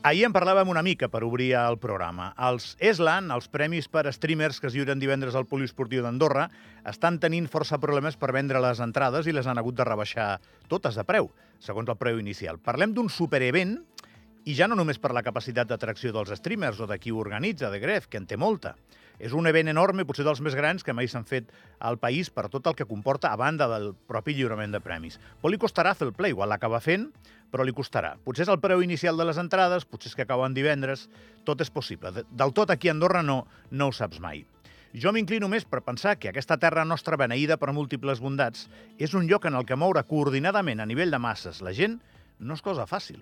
Ahir en parlàvem una mica per obrir el programa. Els ESLAN, els premis per streamers que es lliuren divendres al Poliesportiu d'Andorra, estan tenint força problemes per vendre les entrades i les han hagut de rebaixar totes de preu, segons el preu inicial. Parlem d'un superevent i ja no només per la capacitat d'atracció dels streamers o de qui ho organitza, de Gref, que en té molta. És un event enorme, potser dels més grans que mai s'han fet al país per tot el que comporta a banda del propi lliurament de premis. Però li costarà fer el play, igual l'acaba fent, però li costarà. Potser és el preu inicial de les entrades, potser és que acaben divendres, tot és possible. Del tot aquí a Andorra no, no ho saps mai. Jo m'inclino més per pensar que aquesta terra nostra beneïda per múltiples bondats és un lloc en el que moure coordinadament a nivell de masses la gent no és cosa fàcil.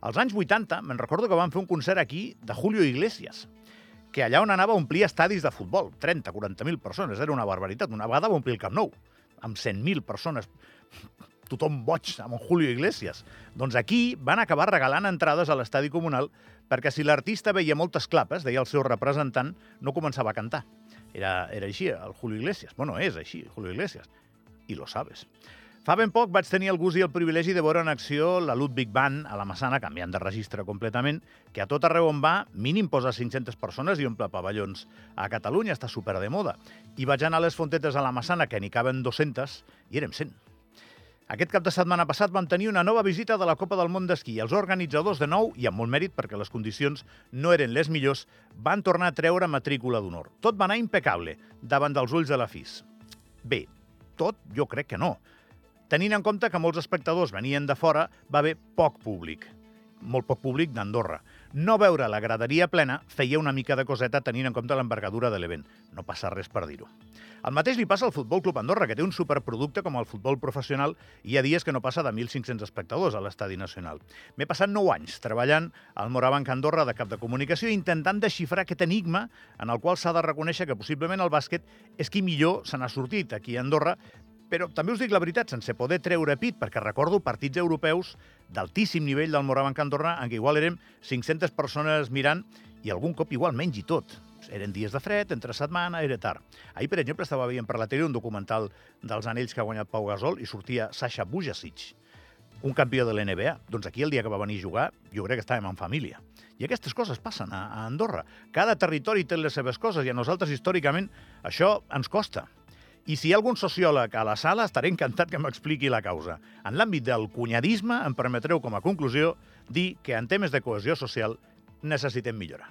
Als anys 80 me'n recordo que vam fer un concert aquí de Julio Iglesias, que allà on anava omplia estadis de futbol, 30, 40.000 persones, era una barbaritat. Una vegada va omplir el Camp Nou, amb 100.000 persones, tothom boig amb en Julio Iglesias. Doncs aquí van acabar regalant entrades a l'estadi comunal perquè si l'artista veia moltes clapes, deia el seu representant, no començava a cantar. Era, era així, el Julio Iglesias. Bueno, és així, Julio Iglesias. I lo sabes. Fa ben poc vaig tenir el gust i el privilegi de veure en acció la Ludwig Band a la Massana, canviant de registre completament, que a tot arreu on va, mínim posa 500 persones i omple pavellons. A Catalunya està super de moda. I vaig anar a les fontetes a la Massana, que n'hi caben 200, i érem 100. Aquest cap de setmana passat vam tenir una nova visita de la Copa del Món d'Esquí. Els organitzadors, de nou, i amb molt mèrit perquè les condicions no eren les millors, van tornar a treure matrícula d'honor. Tot va anar impecable, davant dels ulls de la FIS. Bé, tot jo crec que no. Tenint en compte que molts espectadors venien de fora, va haver poc públic, molt poc públic d'Andorra. No veure la graderia plena feia una mica de coseta tenint en compte l'envergadura de l'event. No passa res per dir-ho. El mateix li passa al Futbol Club Andorra, que té un superproducte com el futbol professional i hi ha dies que no passa de 1.500 espectadors a l'estadi nacional. M'he passat 9 anys treballant al Morabanc Andorra de cap de comunicació intentant desxifrar aquest enigma en el qual s'ha de reconèixer que possiblement el bàsquet és qui millor se n'ha sortit aquí a Andorra però també us dic la veritat, sense poder treure pit, perquè recordo partits europeus d'altíssim nivell del Morabanc Andorra, en què igual érem 500 persones mirant i algun cop igual menys i tot. Eren dies de fred, entre setmana, era tard. Ahir, per exemple, estava veient per la tele un documental dels anells que ha guanyat Pau Gasol i sortia Sasha Bujasic, un campió de l'NBA. Doncs aquí, el dia que va venir a jugar, jo crec que estàvem en família. I aquestes coses passen a, a Andorra. Cada territori té les seves coses i a nosaltres, històricament, això ens costa. I si hi ha algun sociòleg a la sala, estaré encantat que m'expliqui la causa. En l'àmbit del cunyadisme, em permetreu com a conclusió dir que en temes de cohesió social necessitem millorar.